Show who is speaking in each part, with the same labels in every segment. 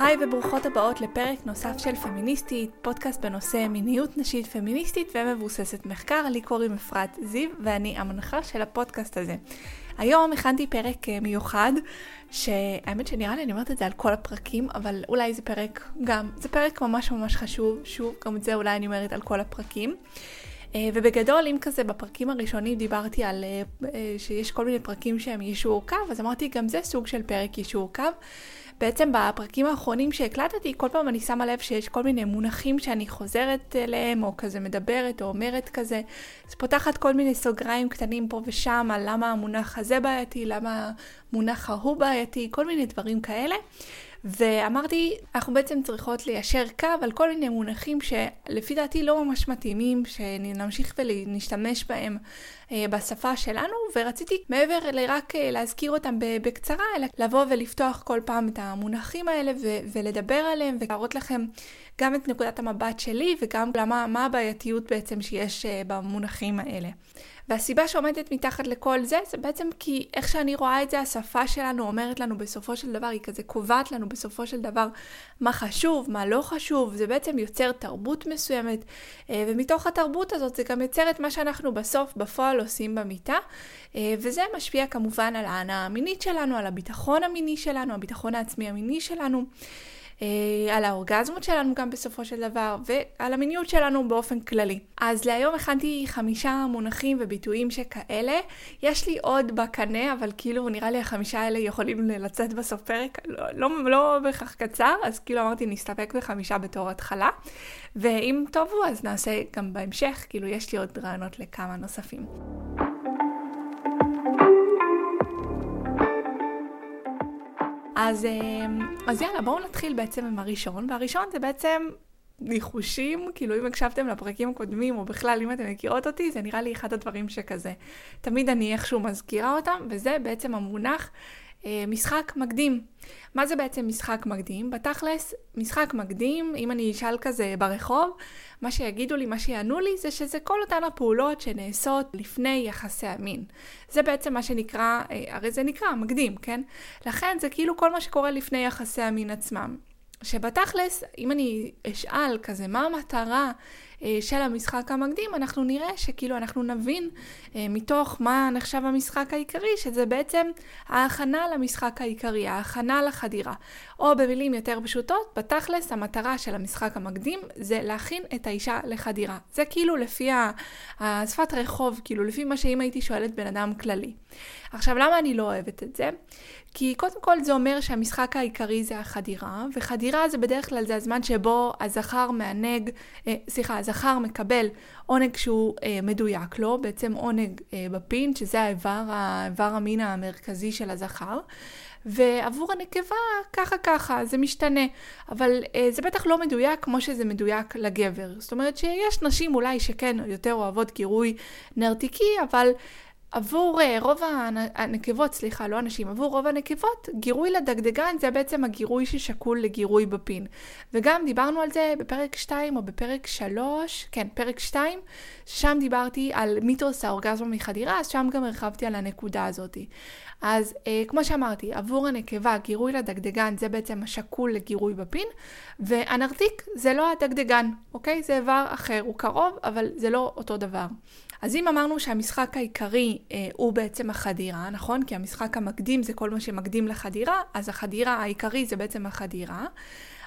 Speaker 1: היי וברוכות הבאות לפרק נוסף של פמיניסטית, פודקאסט בנושא מיניות נשית פמיניסטית ומבוססת מחקר. לי קוראים אפרת זיו ואני המנחה של הפודקאסט הזה. היום הכנתי פרק אה, מיוחד, שהאמת שנראה לי אני אומרת את זה על כל הפרקים, אבל אולי זה פרק גם, זה פרק ממש ממש חשוב, שוב, גם את זה אולי אני אומרת על כל הפרקים. אה, ובגדול, אם כזה בפרקים הראשונים דיברתי על אה, שיש כל מיני פרקים שהם יישור קו, אז אמרתי גם זה סוג של פרק יישור קו. בעצם בפרקים האחרונים שהקלטתי, כל פעם אני שמה לב שיש כל מיני מונחים שאני חוזרת אליהם, או כזה מדברת, או אומרת כזה. אז פותחת כל מיני סוגריים קטנים פה ושם על למה המונח הזה בעייתי, למה המונח ההוא בעייתי, כל מיני דברים כאלה. ואמרתי, אנחנו בעצם צריכות ליישר קו על כל מיני מונחים שלפי דעתי לא ממש מתאימים, שנמשיך ונשתמש בהם בשפה שלנו, ורציתי מעבר לרק אה, להזכיר אותם בקצרה, אלא לבוא ולפתוח כל פעם את המונחים האלה ו- ולדבר עליהם ולהראות לכם גם את נקודת המבט שלי וגם למה, מה הבעייתיות בעצם שיש אה, במונחים האלה. והסיבה שעומדת מתחת לכל זה, זה בעצם כי איך שאני רואה את זה, השפה שלנו אומרת לנו בסופו של דבר, היא כזה קובעת לנו בסופו של דבר מה חשוב, מה לא חשוב, זה בעצם יוצר תרבות מסוימת, אה, ומתוך התרבות הזאת זה גם יוצר את מה שאנחנו בסוף, בפועל עושים במיטה, אה, וזה משפיע כמובן על ההנאה המינית שלנו, על הביטחון המיני שלנו, הביטחון העצמי המיני שלנו. אה, על האורגזמות שלנו גם בסופו של דבר, ועל המיניות שלנו באופן כללי. אז להיום הכנתי חמישה מונחים וביטויים שכאלה. יש לי עוד בקנה, אבל כאילו נראה לי החמישה האלה יכולים לצאת בסוף פרק, לא, לא, לא בהכרח קצר, אז כאילו אמרתי נסתפק בחמישה בתור התחלה. ואם טובו אז נעשה גם בהמשך, כאילו יש לי עוד רעיונות לכמה נוספים. אז, אמ, אז יאללה, בואו נתחיל בעצם עם הראשון, והראשון זה בעצם ניחושים, כאילו אם הקשבתם לפרקים הקודמים, או בכלל אם אתם מכירות אותי, זה נראה לי אחד הדברים שכזה. תמיד אני איכשהו מזכירה אותם, וזה בעצם המונח אה, משחק מקדים. מה זה בעצם משחק מקדים? בתכלס, משחק מקדים, אם אני אשאל כזה ברחוב, מה שיגידו לי, מה שיענו לי, זה שזה כל אותן הפעולות שנעשות לפני יחסי המין. זה בעצם מה שנקרא, אה, הרי זה נקרא מקדים, כן? לכן זה כאילו כל מה שקורה לפני יחסי המין עצמם. שבתכלס, אם אני אשאל כזה, מה המטרה של המשחק המקדים, אנחנו נראה שכאילו אנחנו נבין אה, מתוך מה נחשב המשחק העיקרי, שזה בעצם ההכנה למשחק העיקרי, ההכנה לחדירה. או במילים יותר פשוטות, בתכלס המטרה של המשחק המקדים זה להכין את האישה לחדירה. זה כאילו לפי השפת רחוב, כאילו לפי מה שאם הייתי שואלת בן אדם כללי. עכשיו, למה אני לא אוהבת את זה? כי קודם כל זה אומר שהמשחק העיקרי זה החדירה, וחדירה זה בדרך כלל זה הזמן שבו הזכר מענג, אה, סליחה, הזכר מקבל עונג שהוא אה, מדויק לו, בעצם עונג אה, בפין, שזה האיבר, האיבר המין המרכזי של הזכר. ועבור הנקבה ככה ככה, זה משתנה. אבל אה, זה בטח לא מדויק כמו שזה מדויק לגבר. זאת אומרת שיש נשים אולי שכן יותר אוהבות גירוי נרתיקי, אבל עבור uh, רוב הנקבות, סליחה, לא אנשים, עבור רוב הנקבות, גירוי לדגדגן זה בעצם הגירוי ששקול לגירוי בפין. וגם דיברנו על זה בפרק 2 או בפרק 3, כן, פרק 2, שם דיברתי על מיתוס האורגזמה מחדירה, אז שם גם הרחבתי על הנקודה הזאת. אז uh, כמו שאמרתי, עבור הנקבה, גירוי לדגדגן זה בעצם השקול לגירוי בפין, והנרתיק זה לא הדגדגן, אוקיי? זה איבר אחר, הוא קרוב, אבל זה לא אותו דבר. אז אם אמרנו שהמשחק העיקרי אה, הוא בעצם החדירה, נכון? כי המשחק המקדים זה כל מה שמקדים לחדירה, אז החדירה העיקרי זה בעצם החדירה.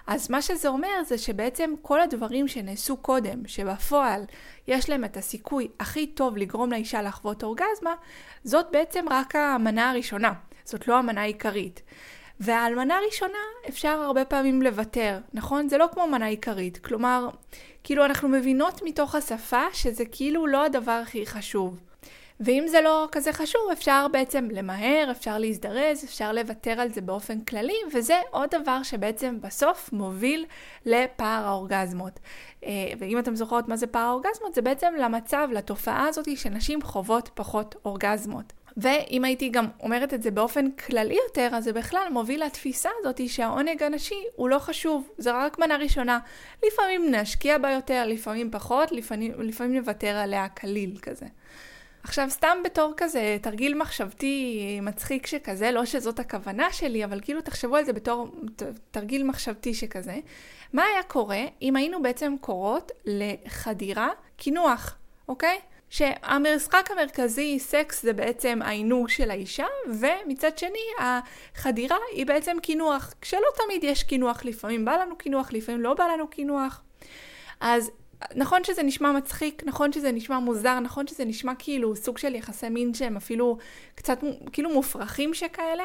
Speaker 1: אז מה שזה אומר זה שבעצם כל הדברים שנעשו קודם, שבפועל יש להם את הסיכוי הכי טוב לגרום לאישה לחוות אורגזמה, זאת בעצם רק המנה הראשונה, זאת לא המנה העיקרית. ועל מנה ראשונה אפשר הרבה פעמים לוותר, נכון? זה לא כמו מנה עיקרית. כלומר, כאילו אנחנו מבינות מתוך השפה שזה כאילו לא הדבר הכי חשוב. ואם זה לא כזה חשוב, אפשר בעצם למהר, אפשר להזדרז, אפשר לוותר על זה באופן כללי, וזה עוד דבר שבעצם בסוף מוביל לפער האורגזמות. אה, ואם אתם זוכרות מה זה פער האורגזמות, זה בעצם למצב, לתופעה הזאת שנשים חוות פחות אורגזמות. ואם הייתי גם אומרת את זה באופן כללי יותר, אז זה בכלל מוביל לתפיסה הזאת שהעונג הנשי הוא לא חשוב, זה רק מנה ראשונה. לפעמים נשקיע בה יותר, לפעמים פחות, לפעמים, לפעמים נוותר עליה כליל כזה. עכשיו, סתם בתור כזה תרגיל מחשבתי מצחיק שכזה, לא שזאת הכוונה שלי, אבל כאילו תחשבו על זה בתור תרגיל מחשבתי שכזה. מה היה קורה אם היינו בעצם קוראות לחדירה קינוח, אוקיי? שהמשחק המרכזי, סקס, זה בעצם העינוג של האישה, ומצד שני, החדירה היא בעצם קינוח, כשלא תמיד יש קינוח, לפעמים בא לנו קינוח, לפעמים לא בא לנו קינוח. אז נכון שזה נשמע מצחיק, נכון שזה נשמע מוזר, נכון שזה נשמע כאילו סוג של יחסי מין שהם אפילו קצת כאילו מופרכים שכאלה.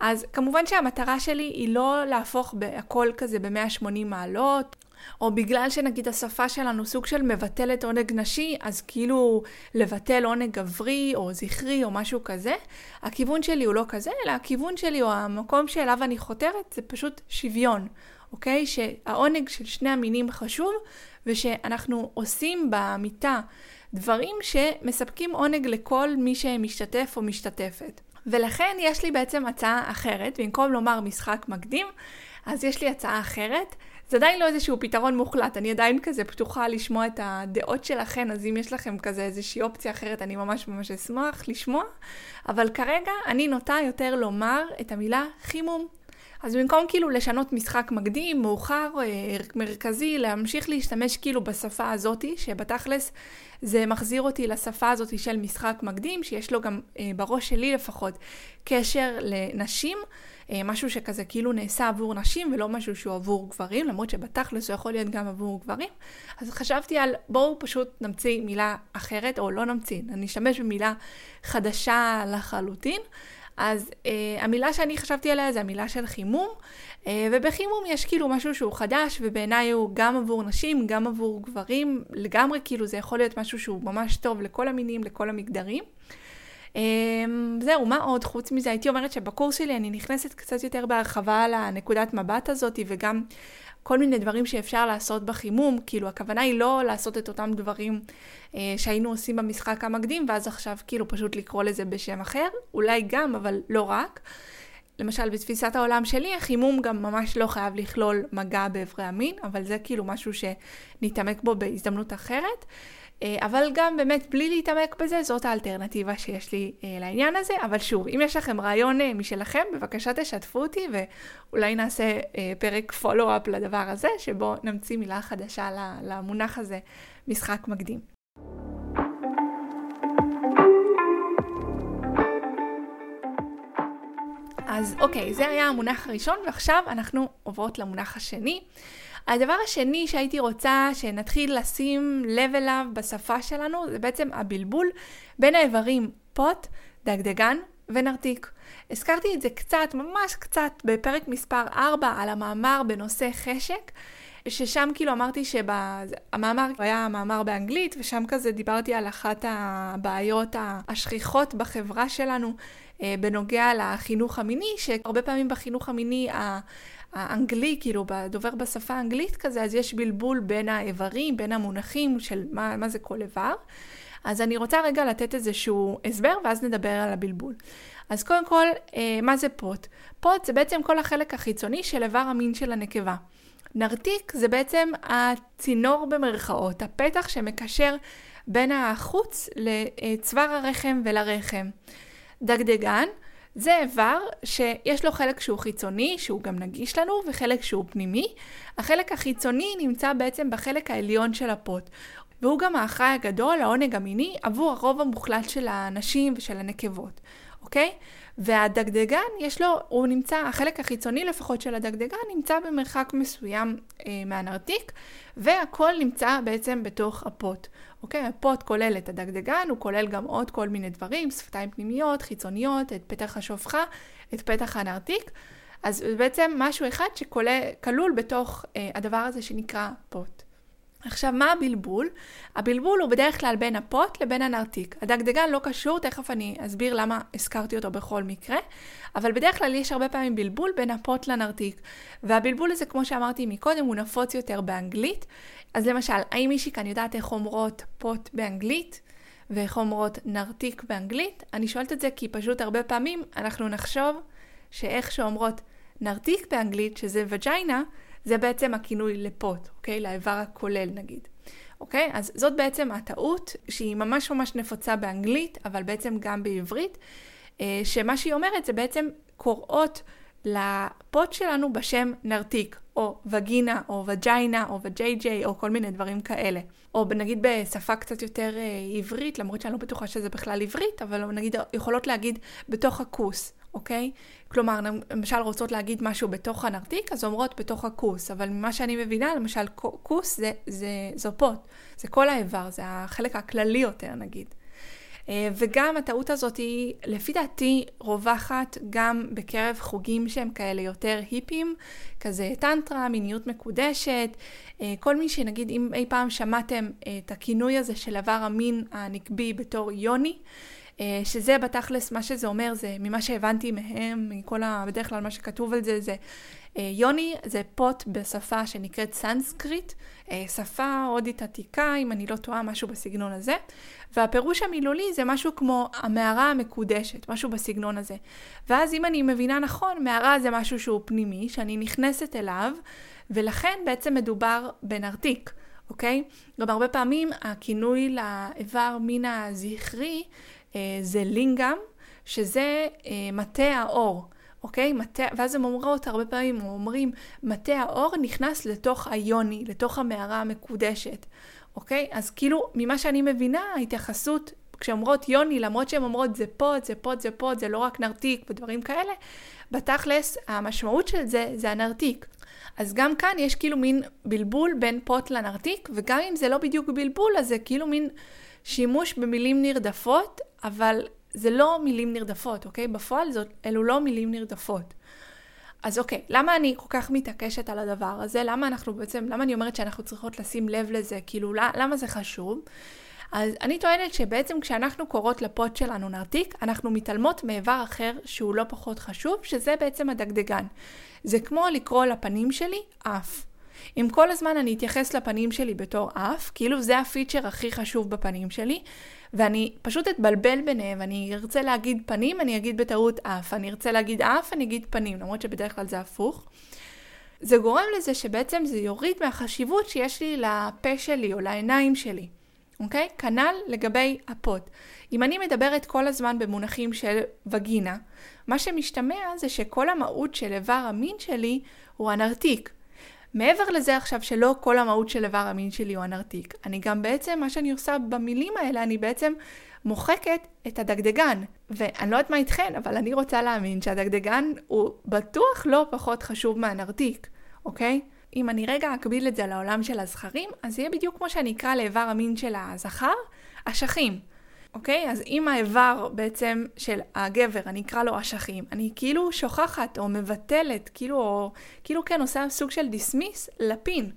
Speaker 1: אז כמובן שהמטרה שלי היא לא להפוך הכל כזה ב-180 מעלות, או בגלל שנגיד השפה שלנו סוג של מבטלת עונג נשי, אז כאילו לבטל עונג גברי או זכרי או משהו כזה. הכיוון שלי הוא לא כזה, אלא הכיוון שלי או המקום שאליו אני חותרת זה פשוט שוויון, אוקיי? שהעונג של שני המינים חשוב, ושאנחנו עושים במיטה דברים שמספקים עונג לכל מי שמשתתף או משתתפת. ולכן יש לי בעצם הצעה אחרת, במקום לומר משחק מקדים, אז יש לי הצעה אחרת. זה עדיין לא איזשהו פתרון מוחלט, אני עדיין כזה פתוחה לשמוע את הדעות שלכם, אז אם יש לכם כזה איזושהי אופציה אחרת, אני ממש ממש אשמח לשמוע. אבל כרגע אני נוטה יותר לומר את המילה חימום. אז במקום כאילו לשנות משחק מקדים, מאוחר, אה, מרכזי, להמשיך להשתמש כאילו בשפה הזאתי, שבתכלס זה מחזיר אותי לשפה הזאתי של משחק מקדים, שיש לו גם אה, בראש שלי לפחות קשר לנשים, אה, משהו שכזה כאילו נעשה עבור נשים ולא משהו שהוא עבור גברים, למרות שבתכלס הוא יכול להיות גם עבור גברים. אז חשבתי על בואו פשוט נמציא מילה אחרת, או לא נמציא, אני אשתמש במילה חדשה לחלוטין. אז אה, המילה שאני חשבתי עליה זה המילה של חימום, אה, ובחימום יש כאילו משהו שהוא חדש, ובעיניי הוא גם עבור נשים, גם עבור גברים, לגמרי כאילו זה יכול להיות משהו שהוא ממש טוב לכל המינים, לכל המגדרים. אה, זהו, מה עוד? חוץ מזה, הייתי אומרת שבקורס שלי אני נכנסת קצת יותר בהרחבה לנקודת מבט הזאת, וגם כל מיני דברים שאפשר לעשות בחימום, כאילו הכוונה היא לא לעשות את אותם דברים אה, שהיינו עושים במשחק המקדים, ואז עכשיו כאילו פשוט לקרוא לזה בשם אחר, אולי גם, אבל לא רק. למשל, בתפיסת העולם שלי, החימום גם ממש לא חייב לכלול מגע באיברי המין, אבל זה כאילו משהו שנתעמק בו בהזדמנות אחרת. אה, אבל גם באמת בלי להתעמק בזה, זאת האלטרנטיבה שיש לי אה, לעניין הזה. אבל שוב, אם יש לכם רעיון אה, משלכם, בבקשה תשתפו אותי ואולי נעשה פרק פולו-אפ לדבר הזה, שבו נמציא מילה חדשה למונח הזה, משחק מקדים. אז אוקיי, זה היה המונח הראשון, ועכשיו אנחנו עוברות למונח השני. הדבר השני שהייתי רוצה שנתחיל לשים לב אליו בשפה שלנו, זה בעצם הבלבול בין האיברים פוט, דגדגן ונרתיק. הזכרתי את זה קצת, ממש קצת, בפרק מספר 4 על המאמר בנושא חשק. ששם כאילו אמרתי שהמאמר היה מאמר באנגלית, ושם כזה דיברתי על אחת הבעיות השכיחות בחברה שלנו אה, בנוגע לחינוך המיני, שהרבה פעמים בחינוך המיני האנגלי, כאילו, דובר בשפה האנגלית כזה, אז יש בלבול בין האיברים, בין המונחים של מה, מה זה כל איבר. אז אני רוצה רגע לתת איזשהו הסבר, ואז נדבר על הבלבול. אז קודם כל, אה, מה זה פוט? פוט זה בעצם כל החלק החיצוני של איבר המין של הנקבה. נרתיק זה בעצם הצינור במרכאות, הפתח שמקשר בין החוץ לצוואר הרחם ולרחם. דגדגן זה איבר שיש לו חלק שהוא חיצוני, שהוא גם נגיש לנו, וחלק שהוא פנימי. החלק החיצוני נמצא בעצם בחלק העליון של הפוט. והוא גם האחראי הגדול, העונג המיני, עבור הרוב המוחלט של הנשים ושל הנקבות, אוקיי? והדגדגן, יש לו, הוא נמצא, החלק החיצוני לפחות של הדגדגן נמצא במרחק מסוים אה, מהנרתיק, והכל נמצא בעצם בתוך הפוט. אוקיי? הפוט כולל את הדגדגן, הוא כולל גם עוד כל מיני דברים, שפתיים פנימיות, חיצוניות, את פתח השופחה, את פתח הנרתיק. אז בעצם משהו אחד שכלול בתוך אה, הדבר הזה שנקרא פוט. עכשיו, מה הבלבול? הבלבול הוא בדרך כלל בין הפוט לבין הנרתיק. הדגדגן לא קשור, תכף אני אסביר למה הזכרתי אותו בכל מקרה, אבל בדרך כלל יש הרבה פעמים בלבול בין הפוט לנרתיק. והבלבול הזה, כמו שאמרתי מקודם, הוא נפוץ יותר באנגלית. אז למשל, האם מישהי כאן יודעת איך אומרות פוט באנגלית? ואיך אומרות נרתיק באנגלית? אני שואלת את זה כי פשוט הרבה פעמים אנחנו נחשוב שאיך שאומרות נרתיק באנגלית, שזה וג'יינה, זה בעצם הכינוי לפוט, אוקיי? לאיבר הכולל נגיד. אוקיי? אז זאת בעצם הטעות שהיא ממש ממש נפוצה באנגלית, אבל בעצם גם בעברית, אה, שמה שהיא אומרת זה בעצם קוראות לפוט שלנו בשם נרתיק, או וגינה, או וג'יינה, או וג'יי ג'יי, או כל מיני דברים כאלה. או נגיד בשפה קצת יותר אה, עברית, למרות שאני לא בטוחה שזה בכלל עברית, אבל נגיד יכולות להגיד בתוך הכוס, אוקיי? כלומר, למשל רוצות להגיד משהו בתוך הנרתיק, אז אומרות בתוך הכוס, אבל ממה שאני מבינה, למשל כוס זה, זה, זו פוט, זה כל האיבר, זה החלק הכללי יותר נגיד. אה, וגם הטעות הזאת היא, לפי דעתי, רווחת גם בקרב חוגים שהם כאלה יותר היפים, כזה טנטרה, מיניות מקודשת, אה, כל מי שנגיד, אם אי פעם שמעתם את הכינוי הזה של איבר המין הנקבי בתור יוני, שזה בתכלס, מה שזה אומר, זה ממה שהבנתי מהם, מכל ה... בדרך כלל מה שכתוב על זה, זה אה, יוני זה פוט בשפה שנקראת סנסקריט, אה, שפה הודית עתיקה, אם אני לא טועה, משהו בסגנון הזה. והפירוש המילולי זה משהו כמו המערה המקודשת, משהו בסגנון הזה. ואז אם אני מבינה נכון, מערה זה משהו שהוא פנימי, שאני נכנסת אליו, ולכן בעצם מדובר בנרתיק. אוקיי? גם הרבה פעמים הכינוי לאיבר מין הזכרי אה, זה לינגאם, שזה אה, מטה האור. אוקיי? מטה, ואז הם אומרות הרבה פעמים, הם אומרים, מטה האור נכנס לתוך היוני, לתוך המערה המקודשת, אוקיי? אז כאילו, ממה שאני מבינה, ההתייחסות, כשאומרות יוני, למרות שהן אומרות זה פוט, זה פוט, זה פוט, זה לא רק נרתיק ודברים כאלה, בתכלס, המשמעות של זה, זה הנרתיק. אז גם כאן יש כאילו מין בלבול בין פוט לנרתיק, וגם אם זה לא בדיוק בלבול, אז זה כאילו מין שימוש במילים נרדפות, אבל זה לא מילים נרדפות, אוקיי? בפועל זאת, אלו לא מילים נרדפות. אז אוקיי, למה אני כל כך מתעקשת על הדבר הזה? למה אנחנו בעצם, למה אני אומרת שאנחנו צריכות לשים לב לזה? כאילו, למה זה חשוב? אז אני טוענת שבעצם כשאנחנו קוראות לפוט שלנו נרתיק, אנחנו מתעלמות מאיבר אחר שהוא לא פחות חשוב, שזה בעצם הדגדגן. זה כמו לקרוא לפנים שלי אף. אם כל הזמן אני אתייחס לפנים שלי בתור אף, כאילו זה הפיצ'ר הכי חשוב בפנים שלי, ואני פשוט אתבלבל ביניהם, אני ארצה להגיד פנים, אני אגיד בטעות אף, אני ארצה להגיד אף, אני אגיד פנים, למרות שבדרך כלל זה הפוך. זה גורם לזה שבעצם זה יוריד מהחשיבות שיש לי לפה שלי או לעיניים שלי, אוקיי? כנ"ל לגבי הפוט. אם אני מדברת כל הזמן במונחים של וגינה, מה שמשתמע זה שכל המהות של איבר המין שלי הוא הנרתיק. מעבר לזה עכשיו שלא כל המהות של איבר המין שלי הוא הנרתיק, אני גם בעצם, מה שאני עושה במילים האלה, אני בעצם מוחקת את הדגדגן. ואני לא יודעת מה איתכן, אבל אני רוצה להאמין שהדגדגן הוא בטוח לא פחות חשוב מהנרתיק, אוקיי? אם אני רגע אקביל את זה לעולם של הזכרים, אז יהיה בדיוק כמו שאני אקרא לאיבר המין של הזכר, אשכים. אוקיי? אז אם האיבר בעצם של הגבר, אני אקרא לו אשכים, אני כאילו שוכחת או מבטלת, כאילו, או, כאילו כן עושה סוג של דיסמיס לפין.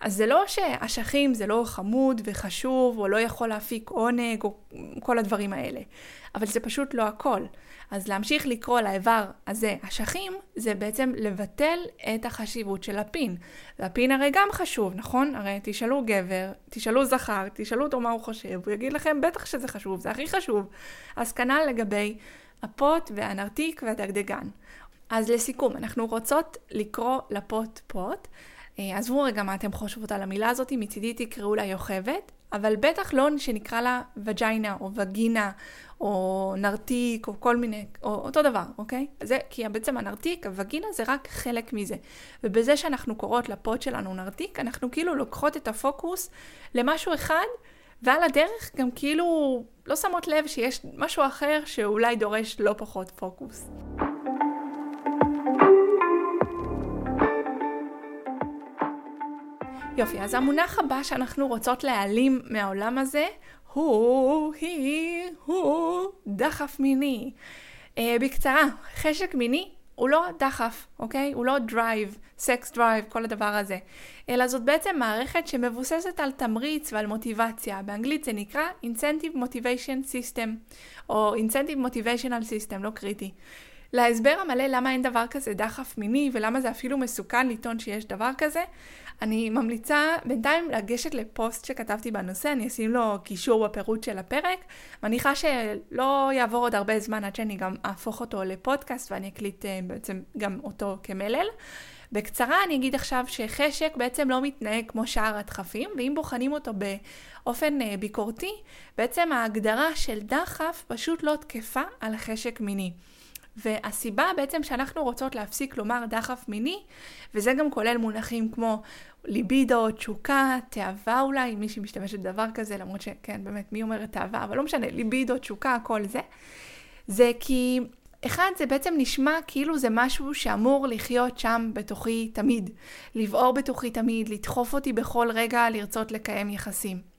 Speaker 1: אז זה לא שאשכים זה לא חמוד וחשוב, או לא יכול להפיק עונג, או כל הדברים האלה. אבל זה פשוט לא הכל. אז להמשיך לקרוא לאיבר הזה אשכים, זה בעצם לבטל את החשיבות של הפין. והפין הרי גם חשוב, נכון? הרי תשאלו גבר, תשאלו זכר, תשאלו אותו מה הוא חושב, הוא יגיד לכם בטח שזה חשוב, זה הכי חשוב. אז כנ"ל לגבי הפוט והנרתיק והדגדגן. אז לסיכום, אנחנו רוצות לקרוא לפוט פוט. אה, עזבו רגע מה אתם חושבות על המילה הזאת, מצידי תקראו לה יוכבת, אבל בטח לא שנקרא לה וג'יינה או וגינה או נרתיק או כל מיני, או אותו דבר, אוקיי? זה, כי בעצם הנרתיק, הווגינה זה רק חלק מזה. ובזה שאנחנו קוראות לפוד שלנו נרתיק, אנחנו כאילו לוקחות את הפוקוס למשהו אחד, ועל הדרך גם כאילו לא שמות לב שיש משהו אחר שאולי דורש לא פחות פוקוס. יופי, אז המונח הבא שאנחנו רוצות להעלים מהעולם הזה הוא, היא, הוא דחף מיני. אה, בקצרה, חשק מיני הוא לא דחף, אוקיי? הוא לא drive, sex drive, כל הדבר הזה. אלא זאת בעצם מערכת שמבוססת על תמריץ ועל מוטיבציה. באנגלית זה נקרא Incentive Motivation System, או Incentive Motivational System, לא קריטי. להסבר המלא למה אין דבר כזה דחף מיני ולמה זה אפילו מסוכן לטעון שיש דבר כזה, אני ממליצה בינתיים לגשת לפוסט שכתבתי בנושא, אני אשים לו קישור בפירוט של הפרק. מניחה שלא יעבור עוד הרבה זמן עד שאני גם אהפוך אותו לפודקאסט ואני אקליט uh, בעצם גם אותו כמלל. בקצרה אני אגיד עכשיו שחשק בעצם לא מתנהג כמו שאר הדחפים, ואם בוחנים אותו באופן אה, ביקורתי, בעצם ההגדרה של דחף פשוט לא תקפה על חשק מיני. והסיבה בעצם שאנחנו רוצות להפסיק לומר דחף מיני, וזה גם כולל מונחים כמו ליבידו, תשוקה, תאווה אולי, אם מישהי בדבר כזה, למרות שכן, באמת, מי אומרת תאווה, אבל לא משנה, ליבידו, תשוקה, כל זה, זה כי אחד, זה בעצם נשמע כאילו זה משהו שאמור לחיות שם בתוכי תמיד. לבעור בתוכי תמיד, לדחוף אותי בכל רגע לרצות לקיים יחסים.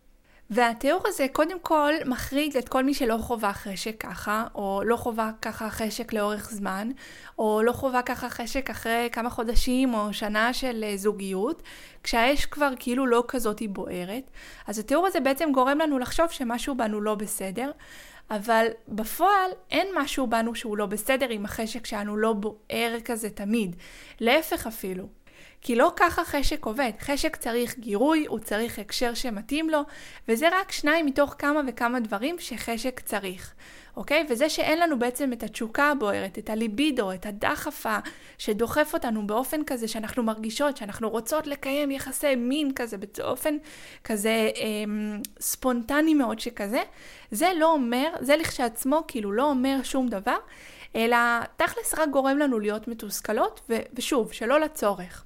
Speaker 1: והתיאור הזה קודם כל מחריג את כל מי שלא חווה חשק ככה, או לא חווה ככה חשק לאורך זמן, או לא חווה ככה חשק אחרי כמה חודשים או שנה של אה, זוגיות, כשהאש כבר כאילו לא כזאת בוערת. אז התיאור הזה בעצם גורם לנו לחשוב שמשהו בנו לא בסדר, אבל בפועל אין משהו בנו שהוא לא בסדר עם החשק שלנו לא בוער כזה תמיד. להפך אפילו. כי לא ככה חשק עובד. חשק צריך גירוי, הוא צריך הקשר שמתאים לו, וזה רק שניים מתוך כמה וכמה דברים שחשק צריך. אוקיי? וזה שאין לנו בעצם את התשוקה הבוערת, את הליבידו, את הדחפה שדוחף אותנו באופן כזה שאנחנו מרגישות, שאנחנו רוצות לקיים יחסי מין כזה, באופן כזה אמ, ספונטני מאוד שכזה, זה לא אומר, זה לכשעצמו כאילו לא אומר שום דבר, אלא תכלס רק גורם לנו להיות מתוסכלות, ו- ושוב, שלא לצורך.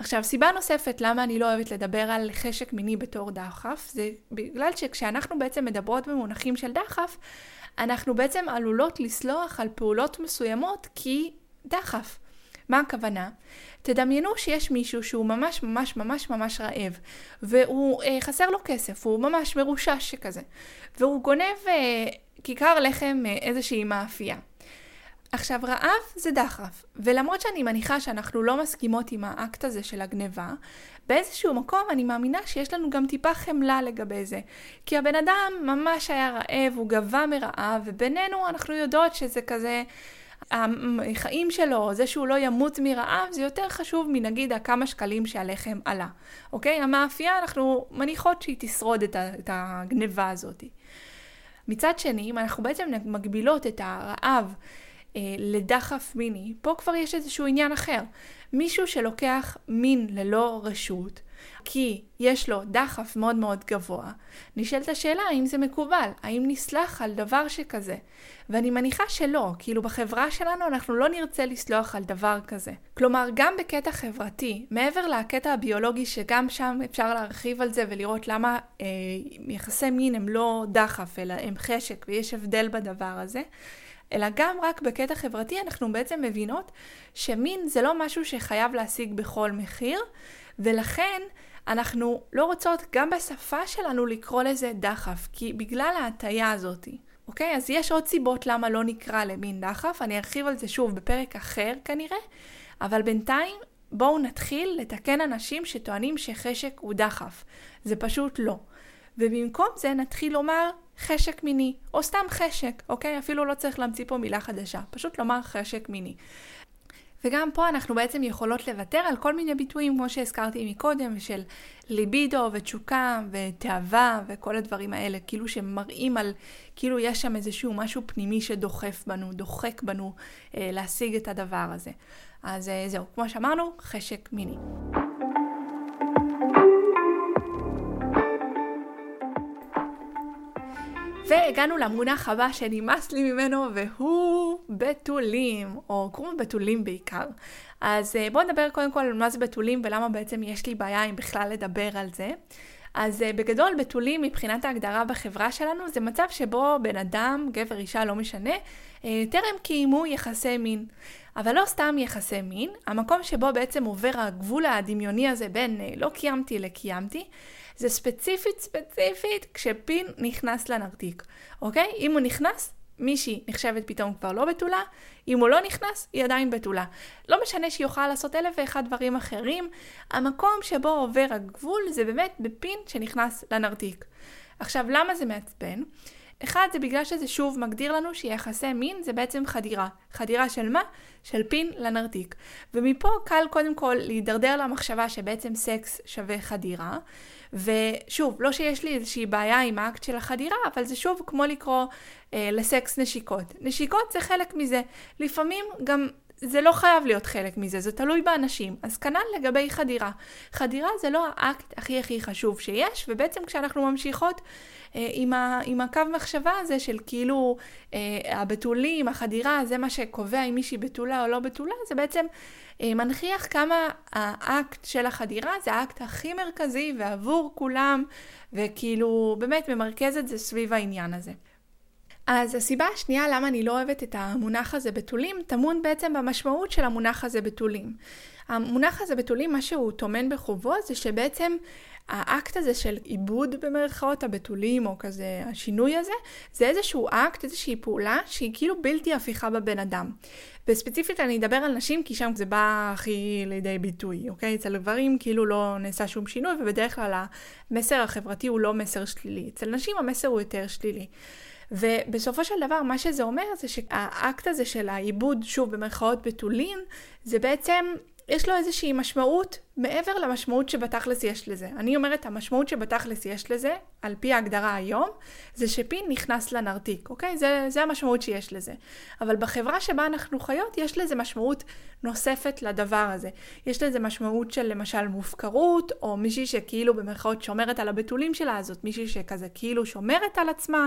Speaker 1: עכשיו, סיבה נוספת למה אני לא אוהבת לדבר על חשק מיני בתור דחף, זה בגלל שכשאנחנו בעצם מדברות במונחים של דחף, אנחנו בעצם עלולות לסלוח על פעולות מסוימות כי דחף. מה הכוונה? תדמיינו שיש מישהו שהוא ממש ממש ממש ממש רעב, והוא אה, חסר לו כסף, הוא ממש מרושש שכזה, והוא גונב אה, כיכר לחם אה, איזושהי מאפייה. עכשיו, רעב זה דחף, ולמרות שאני מניחה שאנחנו לא מסכימות עם האקט הזה של הגניבה, באיזשהו מקום אני מאמינה שיש לנו גם טיפה חמלה לגבי זה. כי הבן אדם ממש היה רעב, הוא גבה מרעב, ובינינו אנחנו יודעות שזה כזה... החיים שלו, זה שהוא לא ימות מרעב, זה יותר חשוב מנגיד הכמה שקלים שהלחם עלה. אוקיי? המאפייה, אנחנו מניחות שהיא תשרוד את, הגניבה הזאת. מצד שני, אם אנחנו בעצם מגבילות את הרעב אה, לדחף מיני, פה כבר יש איזשהו עניין אחר. מישהו שלוקח מין ללא רשות, כי יש לו דחף מאוד מאוד גבוה, נשאלת השאלה האם זה מקובל, האם נסלח על דבר שכזה. ואני מניחה שלא, כאילו בחברה שלנו אנחנו לא נרצה לסלוח על דבר כזה. כלומר, גם בקטע חברתי, מעבר לקטע הביולוגי שגם שם אפשר להרחיב על זה ולראות למה אה, יחסי מין הם לא דחף, אלא הם חשק ויש הבדל בדבר הזה, אלא גם רק בקטע חברתי אנחנו בעצם מבינות שמין זה לא משהו שחייב להשיג בכל מחיר, ולכן אנחנו לא רוצות גם בשפה שלנו לקרוא לזה דחף, כי בגלל ההטייה הזאתי. אוקיי? אז יש עוד סיבות למה לא נקרא למין דחף, אני ארחיב על זה שוב בפרק אחר כנראה, אבל בינתיים בואו נתחיל לתקן אנשים שטוענים שחשק הוא דחף. זה פשוט לא. ובמקום זה נתחיל לומר חשק מיני, או סתם חשק, אוקיי? אפילו לא צריך להמציא פה מילה חדשה, פשוט לומר חשק מיני. וגם פה אנחנו בעצם יכולות לוותר על כל מיני ביטויים, כמו שהזכרתי מקודם, של ליבידו ותשוקה ותאווה וכל הדברים האלה, כאילו שמראים על, כאילו יש שם איזשהו משהו פנימי שדוחף בנו, דוחק בנו אה, להשיג את הדבר הזה. אז אה, זהו, כמו שאמרנו, חשק מיני. והגענו למונח הבא שנמאס לי ממנו, והוא בתולים, או קוראים בתולים בעיקר. אז אה, בואו נדבר קודם כל על מה זה בתולים ולמה בעצם יש לי בעיה אם בכלל לדבר על זה. אז אה, בגדול בתולים מבחינת ההגדרה בחברה שלנו זה מצב שבו בן אדם, גבר, אישה, לא משנה, אה, טרם קיימו יחסי מין. אבל לא סתם יחסי מין, המקום שבו בעצם עובר הגבול הדמיוני הזה בין לא קיימתי לקיימתי, זה ספציפית ספציפית כשפין נכנס לנרתיק, אוקיי? אם הוא נכנס, מישהי נחשבת פתאום כבר לא בתולה, אם הוא לא נכנס, היא עדיין בתולה. לא משנה שהיא יכולה לעשות אלף ואחד דברים אחרים, המקום שבו עובר הגבול זה באמת בפין שנכנס לנרתיק. עכשיו, למה זה מעצבן? אחד, זה בגלל שזה שוב מגדיר לנו שיחסי מין זה בעצם חדירה. חדירה של מה? של פין לנרתיק. ומפה קל קודם כל להידרדר למחשבה שבעצם סקס שווה חדירה. ושוב, לא שיש לי איזושהי בעיה עם האקט של החדירה, אבל זה שוב כמו לקרוא אה, לסקס נשיקות. נשיקות זה חלק מזה. לפעמים גם זה לא חייב להיות חלק מזה, זה תלוי באנשים. אז כנ"ל לגבי חדירה. חדירה זה לא האקט הכי הכי חשוב שיש, ובעצם כשאנחנו ממשיכות אה, עם, ה, עם הקו מחשבה הזה של כאילו אה, הבתולים, החדירה, זה מה שקובע אם מישהי בתולה או לא בתולה, זה בעצם אה, מנכיח כמה האקט של החדירה זה האקט הכי מרכזי ועבור כולם, וכאילו באמת ממרכז את זה סביב העניין הזה. אז הסיבה השנייה למה אני לא אוהבת את המונח הזה בתולים, טמון בעצם במשמעות של המונח הזה בתולים. המונח הזה בתולים, מה שהוא טומן בחובו זה שבעצם האקט הזה של עיבוד במרכאות הבתולים, או כזה השינוי הזה, זה איזשהו אקט, איזושהי פעולה שהיא כאילו בלתי הפיכה בבן אדם. וספציפית אני אדבר על נשים, כי שם זה בא הכי לידי ביטוי, אוקיי? אצל גברים כאילו לא נעשה שום שינוי, ובדרך כלל המסר החברתי הוא לא מסר שלילי. אצל נשים המסר הוא יותר שלילי. ובסופו של דבר מה שזה אומר זה שהאקט הזה של העיבוד, שוב במרכאות בתולין, זה בעצם יש לו איזושהי משמעות מעבר למשמעות שבתכלס יש לזה. אני אומרת, המשמעות שבתכלס יש לזה, על פי ההגדרה היום, זה שפין נכנס לנרתיק, אוקיי? זה, זה המשמעות שיש לזה. אבל בחברה שבה אנחנו חיות, יש לזה משמעות נוספת לדבר הזה. יש לזה משמעות של למשל מופקרות, או מישהי שכאילו במרכאות שומרת על הבתולים שלה, זאת מישהי שכזה כאילו שומרת על עצמה,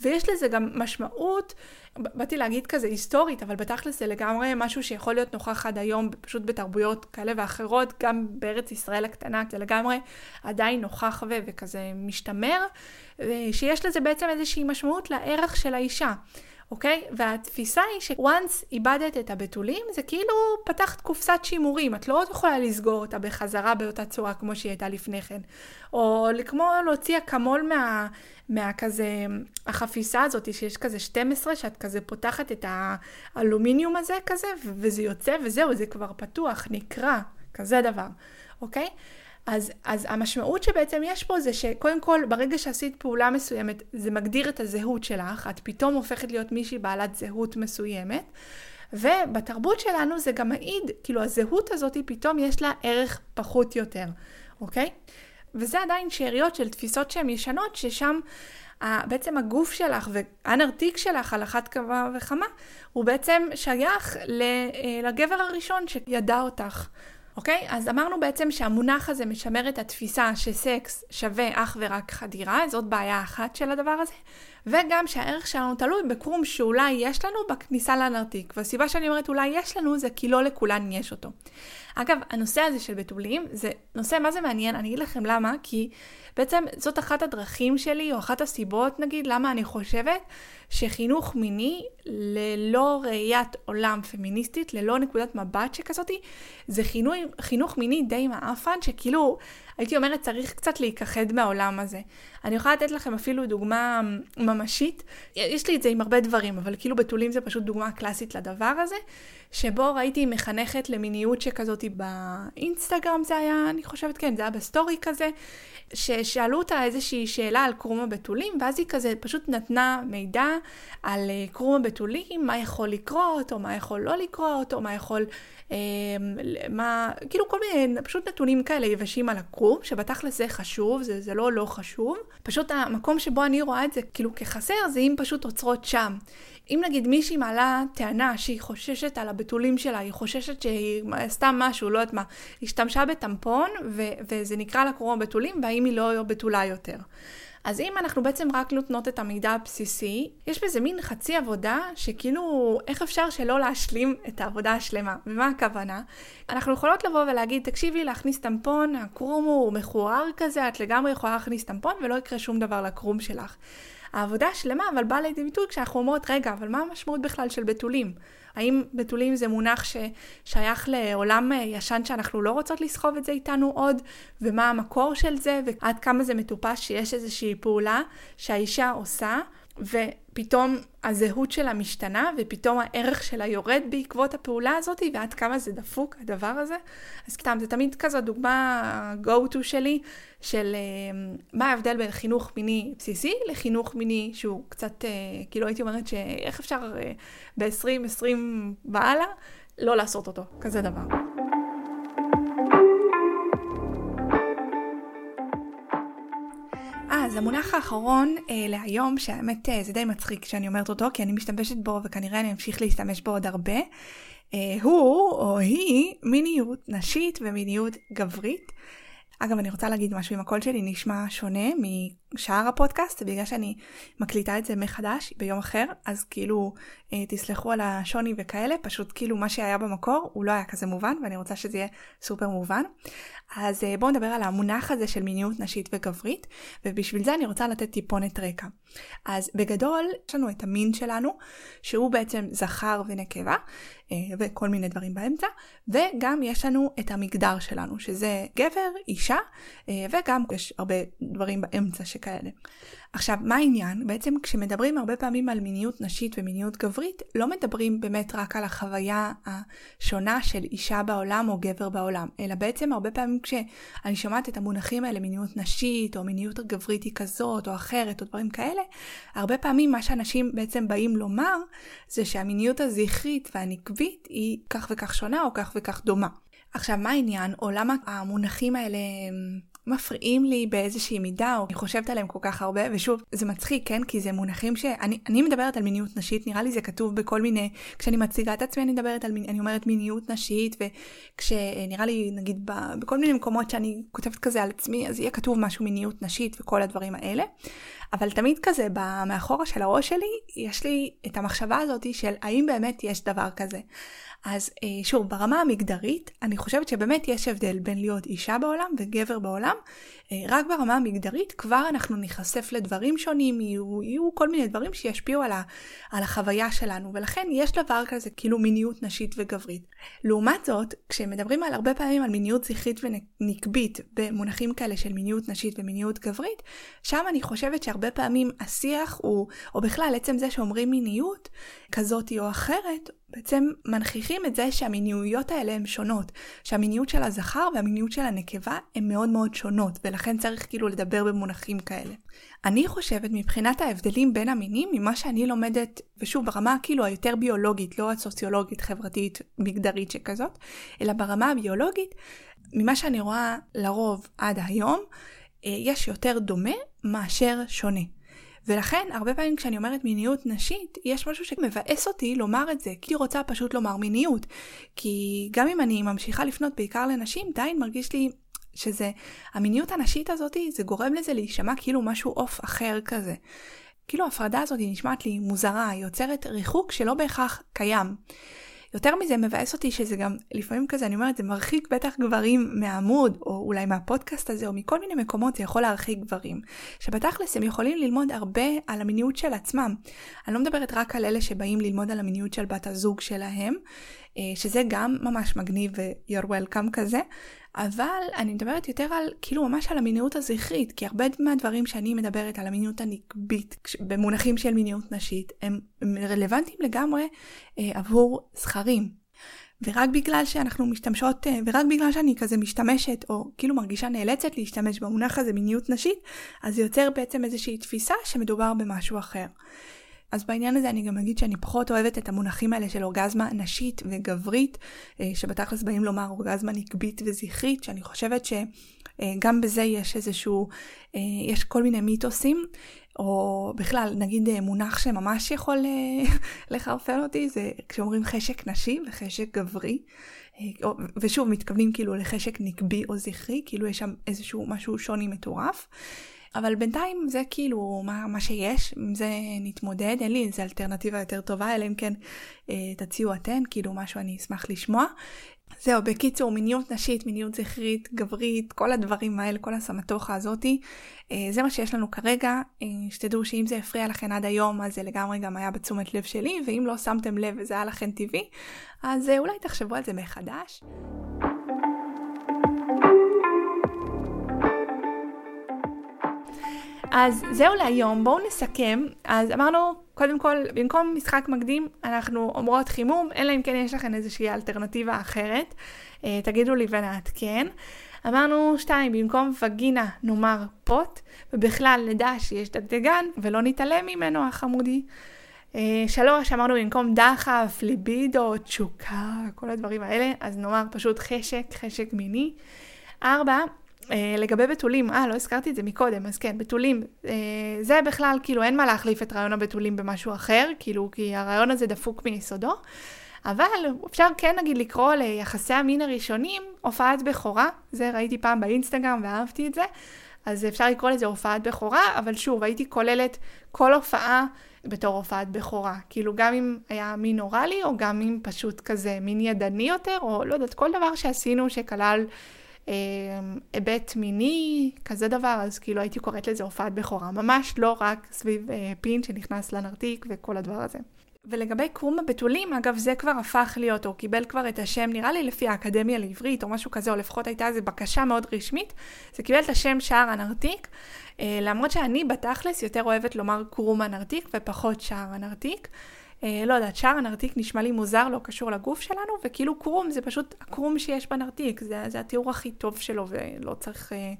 Speaker 1: ויש לזה גם משמעות, באתי להגיד כזה היסטורית, אבל בתכלס זה לגמרי משהו שיכול להיות נוכח עד היום, פשוט בתרבויות כאלה ואחרות, גם בארץ ישראל הקטנה, זה לגמרי עדיין נוכח ו- וכזה משתמר, שיש לזה בעצם איזושהי משמעות לערך של האישה. אוקיי? והתפיסה היא ש-once איבדת את הבתולים, זה כאילו פתחת קופסת שימורים, את לא יכולה לסגור אותה בחזרה באותה צורה כמו שהיא הייתה לפני כן. או כמו להוציא אקמול מה... מהכזה, החפיסה הזאת שיש כזה 12, שאת כזה פותחת את האלומיניום הזה כזה, וזה יוצא וזהו, זה כבר פתוח, נקרע, כזה דבר, אוקיי? אז, אז המשמעות שבעצם יש פה זה שקודם כל ברגע שעשית פעולה מסוימת זה מגדיר את הזהות שלך, את פתאום הופכת להיות מישהי בעלת זהות מסוימת ובתרבות שלנו זה גם מעיד, כאילו הזהות הזאת פתאום יש לה ערך פחות יותר, אוקיי? וזה עדיין שאריות של תפיסות שהן ישנות ששם בעצם הגוף שלך והנרתיק שלך על אחת כמה וכמה הוא בעצם שייך אה, לגבר הראשון שידע אותך. אוקיי? אז אמרנו בעצם שהמונח הזה משמר את התפיסה שסקס שווה אך ורק חדירה, זאת בעיה אחת של הדבר הזה, וגם שהערך שלנו תלוי בקרום שאולי יש לנו בכניסה לנרתיק, והסיבה שאני אומרת אולי יש לנו זה כי לא לכולן יש אותו. אגב, הנושא הזה של בתולים זה נושא מה זה מעניין, אני אגיד לכם למה, כי בעצם זאת אחת הדרכים שלי, או אחת הסיבות נגיד, למה אני חושבת שחינוך מיני ללא ראיית עולם פמיניסטית, ללא נקודת מבט שכזאתי, זה חינוך, חינוך מיני די מעפן, שכאילו, הייתי אומרת, צריך קצת להיכחד מהעולם הזה. אני יכולה לתת לכם אפילו דוגמה ממשית, יש לי את זה עם הרבה דברים, אבל כאילו בתולים זה פשוט דוגמה קלאסית לדבר הזה, שבו ראיתי מחנכת למיניות שכזאתי באינסטגרם זה היה, אני חושבת, כן, זה היה בסטורי כזה, ששאלו אותה איזושהי שאלה על קרום הבתולים, ואז היא כזה פשוט נתנה מידע על אה, קרום הבתולים, מה יכול לקרות, או מה יכול לא לקרות, או מה יכול, מה, כאילו כל מיני, פשוט נתונים כאלה יבשים על הקרום, שבתכלס זה חשוב, זה, זה לא לא חשוב. פשוט המקום שבו אני רואה את זה כאילו כחסר, זה אם פשוט עוצרות שם. אם נגיד מישהי מעלה טענה שהיא חוששת על הבתולים שלה, היא חוששת שהיא סתם משהו, לא יודעת מה, השתמשה בטמפון ו- וזה נקרא לה קרום הבתולים, והאם היא לא בתולה יותר. אז אם אנחנו בעצם רק נותנות את המידע הבסיסי, יש בזה מין חצי עבודה שכאילו, איך אפשר שלא להשלים את העבודה השלמה? ומה הכוונה? אנחנו יכולות לבוא ולהגיד, תקשיבי, להכניס טמפון, הקרום הוא מכוער כזה, את לגמרי יכולה להכניס טמפון ולא יקרה שום דבר לקרום שלך. העבודה השלמה אבל באה לידי ביטוי כשאנחנו אומרות, רגע, אבל מה המשמעות בכלל של בתולים? האם בתולים זה מונח ששייך לעולם אה, ישן שאנחנו לא רוצות לסחוב את זה איתנו עוד, ומה המקור של זה, ועד כמה זה מטופש שיש איזושהי פעולה שהאישה עושה, ופתאום הזהות שלה משתנה, ופתאום הערך שלה יורד בעקבות הפעולה הזאת, ועד כמה זה דפוק הדבר הזה. אז סתם, זה תמיד כזו דוגמה go to שלי, של uh, מה ההבדל בין חינוך מיני בסיסי לחינוך מיני שהוא קצת, uh, כאילו הייתי אומרת שאיך אפשר uh, ב-2020 והלאה לא לעשות אותו, כזה דבר. אז המונח האחרון אה, להיום, שהאמת אה, זה די מצחיק שאני אומרת אותו, כי אני משתמשת בו וכנראה אני אמשיך להשתמש בו עוד הרבה, אה, הוא או היא מיניות נשית ומיניות גברית. אגב, אני רוצה להגיד משהו, אם הקול שלי נשמע שונה משאר הפודקאסט, בגלל שאני מקליטה את זה מחדש ביום אחר, אז כאילו, אה, תסלחו על השוני וכאלה, פשוט כאילו מה שהיה במקור הוא לא היה כזה מובן, ואני רוצה שזה יהיה סופר מובן. אז אה, בואו נדבר על המונח הזה של מיניות נשית וגברית, ובשביל זה אני רוצה לתת טיפונת רקע. אז בגדול, יש לנו את המין שלנו, שהוא בעצם זכר ונקבה, אה, וכל מיני דברים באמצע, וגם יש לנו את המגדר שלנו, שזה גבר, אישה, אה, וגם יש הרבה דברים באמצע שכאלה. עכשיו, מה העניין? בעצם כשמדברים הרבה פעמים על מיניות נשית ומיניות גברית, לא מדברים באמת רק על החוויה השונה של אישה בעולם או גבר בעולם, אלא בעצם הרבה פעמים כשאני שומעת את המונחים האלה, מיניות נשית או מיניות גברית היא כזאת או אחרת או דברים כאלה, הרבה פעמים מה שאנשים בעצם באים לומר זה שהמיניות הזכרית והנקבית היא כך וכך שונה או כך וכך דומה. עכשיו, מה העניין, או למה המונחים האלה מפריעים לי באיזושהי מידה, או אני חושבת עליהם כל כך הרבה, ושוב, זה מצחיק, כן? כי זה מונחים שאני אני מדברת על מיניות נשית, נראה לי זה כתוב בכל מיני, כשאני מציגה את עצמי אני מדברת על, אני אומרת מיניות נשית, וכשנראה לי, נגיד, ב, בכל מיני מקומות שאני כותבת כזה על עצמי, אז יהיה כתוב משהו מיניות נשית וכל הדברים האלה. אבל תמיד כזה, מאחורה של הראש שלי, יש לי את המחשבה הזאת של האם באמת יש דבר כזה. אז אה, שוב, ברמה המגדרית, אני חושבת שבאמת יש הבדל בין להיות אישה בעולם וגבר בעולם. אה, רק ברמה המגדרית כבר אנחנו ניחשף לדברים שונים, יהיו, יהיו כל מיני דברים שישפיעו על, ה, על החוויה שלנו, ולכן יש דבר כזה כאילו מיניות נשית וגברית. לעומת זאת, כשמדברים על הרבה פעמים על מיניות זכרית ונקבית במונחים כאלה של מיניות נשית ומיניות גברית, שם אני חושבת שהרבה פעמים השיח הוא, או בכלל עצם זה שאומרים מיניות כזאת או אחרת, בעצם מנכיחים את זה שהמיניות האלה הן שונות, שהמיניות של הזכר והמיניות של הנקבה הן מאוד מאוד שונות, ולכן צריך כאילו לדבר במונחים כאלה. אני חושבת מבחינת ההבדלים בין המינים, ממה שאני לומדת, ושוב ברמה כאילו היותר ביולוגית, לא הסוציולוגית, חברתית, מגדרית שכזאת, אלא ברמה הביולוגית, ממה שאני רואה לרוב עד היום, אה, יש יותר דומה מאשר שונה. ולכן, הרבה פעמים כשאני אומרת מיניות נשית, יש משהו שמבאס אותי לומר את זה, כי היא רוצה פשוט לומר מיניות. כי גם אם אני ממשיכה לפנות בעיקר לנשים, עדיין מרגיש לי שזה, המיניות הנשית הזאת, זה גורם לזה להישמע כאילו משהו עוף אחר כזה. כאילו ההפרדה הזאת נשמעת לי מוזרה, היא יוצרת ריחוק שלא בהכרח קיים. יותר מזה מבאס אותי שזה גם לפעמים כזה, אני אומרת, זה מרחיק בטח גברים מהעמוד, או אולי מהפודקאסט הזה, או מכל מיני מקומות זה יכול להרחיק גברים. שבתכלס הם יכולים ללמוד הרבה על המיניות של עצמם. אני לא מדברת רק על אלה שבאים ללמוד על המיניות של בת הזוג שלהם, אה, שזה גם ממש מגניב ו-you're welcome כזה, אבל אני מדברת יותר על, כאילו ממש על המיניות הזכרית, כי הרבה מהדברים שאני מדברת על המיניות הנקבית, במונחים של מיניות נשית, הם, הם רלוונטיים לגמרי אה, עבור זכרים. ורק בגלל שאנחנו משתמשות, אה, ורק בגלל שאני כזה משתמשת, או כאילו מרגישה נאלצת להשתמש במונח הזה מיניות נשית, אז זה יוצר בעצם איזושהי תפיסה שמדובר במשהו אחר. אז בעניין הזה אני גם אגיד שאני פחות אוהבת את המונחים האלה של אורגזמה נשית וגברית, אה, שבתכלס באים לומר אורגזמה נקבית וזכרית, שאני חושבת שגם בזה יש איזשהו, אה, יש כל מיני מיתוסים, או בכלל, נגיד אה, מונח שממש יכול לחרפן אותי, זה כשאומרים חשק נשי וחשק גברי. ושוב, מתכוונים כאילו לחשק נקבי או זכרי, כאילו יש שם איזשהו משהו שוני מטורף. אבל בינתיים זה כאילו מה, מה שיש, עם זה נתמודד, אין לי איזה אלטרנטיבה יותר טובה, אלא אם כן אה, תציעו אתן, כאילו משהו אני אשמח לשמוע. זהו, בקיצור, מיניות נשית, מיניות זכרית, גברית, כל הדברים האלה, כל הסמטוחה הזאתי, אה, זה מה שיש לנו כרגע. אה, שתדעו שאם זה הפריע לכם עד היום, אז זה לגמרי גם היה בתשומת לב שלי, ואם לא שמתם לב וזה היה לכם טבעי, אז אה, אולי תחשבו על זה מחדש. אז זהו להיום, בואו נסכם. אז אמרנו, קודם כל, במקום משחק מקדים, אנחנו אומרות חימום, אלא אם כן יש לכם איזושהי אלטרנטיבה אחרת. אה, תגידו לי ונעדכן. אמרנו שתיים, במקום וגינה נאמר פוט, ובכלל נדע שיש דגדגן ולא נתעלם ממנו החמודי. אה, שלוש, אמרנו במקום דחף, ליבידו, תשוקה, כל הדברים האלה, אז נאמר פשוט חשק, חשק מיני. ארבע, לגבי בתולים, אה, לא הזכרתי את זה מקודם, אז כן, בתולים, אה, זה בכלל, כאילו, אין מה להחליף את רעיון הבתולים במשהו אחר, כאילו, כי הרעיון הזה דפוק מיסודו. אבל אפשר כן נגיד לקרוא ליחסי המין הראשונים הופעת בכורה, זה ראיתי פעם באינסטגרם ואהבתי את זה, אז אפשר לקרוא לזה הופעת בכורה, אבל שוב, הייתי כוללת כל הופעה בתור הופעת בכורה. כאילו גם אם היה מין אוראלי, או גם אם פשוט כזה מין ידני יותר, או לא יודעת, כל דבר שעשינו שכלל אה, היבט מיני, כזה דבר, אז כאילו הייתי קוראת לזה הופעת בכורה. ממש לא רק סביב אה, פין שנכנס לנרתיק וכל הדבר הזה. ולגבי קרום הבתולים, אגב, זה כבר הפך להיות, או קיבל כבר את השם, נראה לי לפי האקדמיה לעברית, או משהו כזה, או לפחות הייתה איזו בקשה מאוד רשמית, זה קיבל את השם שער הנרתיק, אה, למרות שאני בתכלס יותר אוהבת לומר קרום הנרתיק ופחות שער הנרתיק. אה, לא יודעת, שער הנרתיק נשמע לי מוזר, לא קשור לגוף שלנו, וכאילו קרום זה פשוט הקרום שיש בנרתיק, זה, זה התיאור הכי טוב שלו ולא צריך אה,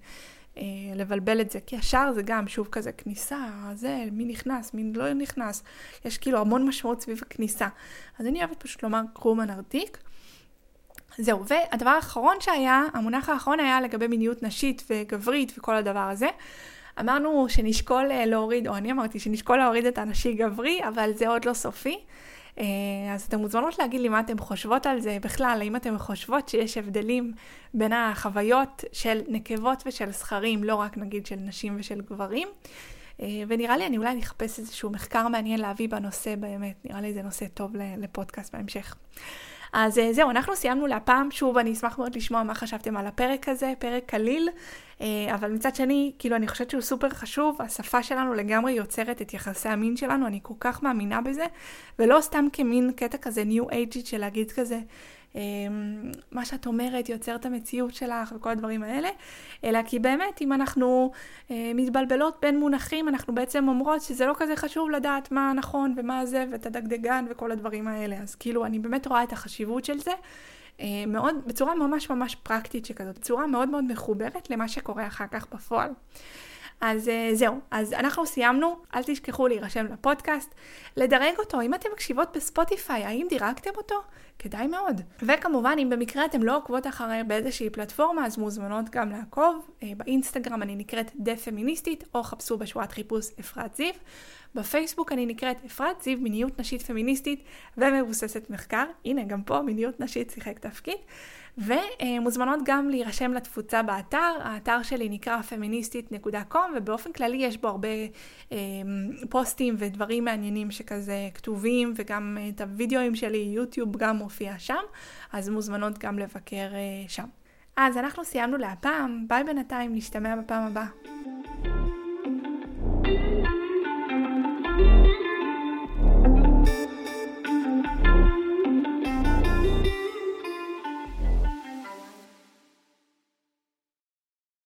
Speaker 1: אה, לבלבל את זה, כי השער זה גם שוב כזה כניסה, זה, מי נכנס, מי לא נכנס, יש כאילו המון משמעות סביב הכניסה. אז אני אוהבת פשוט לומר קרום הנרתיק. זהו, והדבר האחרון שהיה, המונח האחרון היה לגבי מיניות נשית וגברית וכל הדבר הזה. אמרנו שנשקול אה, להוריד, או אני אמרתי שנשקול להוריד את הנשי גברי, אבל זה עוד לא סופי. אה, אז אתן מוזמנות להגיד לי מה אתן חושבות על זה בכלל, האם אתן חושבות שיש הבדלים בין החוויות של נקבות ושל זכרים, לא רק נגיד של נשים ושל גברים. אה, ונראה לי אני אולי אחפש איזשהו מחקר מעניין להביא בנושא באמת, נראה לי זה נושא טוב לפודקאסט בהמשך. אז אה, זהו, אנחנו סיימנו להפעם. שוב, אני אשמח מאוד לשמוע מה חשבתם על הפרק הזה, פרק קליל, אה, אבל מצד שני, כאילו, אני חושבת שהוא סופר חשוב. השפה שלנו לגמרי יוצרת את יחסי המין שלנו, אני כל כך מאמינה בזה, ולא סתם כמין קטע כזה ניו אייג'ית של להגיד כזה, מה שאת אומרת יוצר את המציאות שלך וכל הדברים האלה, אלא כי באמת אם אנחנו אה, מתבלבלות בין מונחים, אנחנו בעצם אומרות שזה לא כזה חשוב לדעת מה נכון ומה זה ואת הדגדגן וכל הדברים האלה. אז כאילו אני באמת רואה את החשיבות של זה. אה, מאוד, בצורה ממש ממש פרקטית שכזאת, בצורה מאוד מאוד מחוברת למה שקורה אחר כך בפועל. אז uh, זהו, אז אנחנו סיימנו, אל תשכחו להירשם לפודקאסט, לדרג אותו, אם אתם מקשיבות בספוטיפיי, האם דירגתם אותו? כדאי מאוד. וכמובן, אם במקרה אתם לא עוקבות אחרי באיזושהי פלטפורמה, אז מוזמנות גם לעקוב. Uh, באינסטגרם אני נקראת דה פמיניסטית, או חפשו בשורת חיפוש אפרת זיו. בפייסבוק אני נקראת אפרת זיו, מיניות נשית פמיניסטית ומבוססת מחקר. הנה, גם פה מיניות נשית שיחק תפקיד. ומוזמנות גם להירשם לתפוצה באתר, האתר שלי נקרא פמיניסטית.com ובאופן כללי יש בו הרבה אה, פוסטים ודברים מעניינים שכזה כתובים וגם את הוידאוים שלי, יוטיוב גם מופיע שם, אז מוזמנות גם לבקר אה, שם. אז אנחנו סיימנו להפעם, ביי בינתיים, נשתמע בפעם הבאה.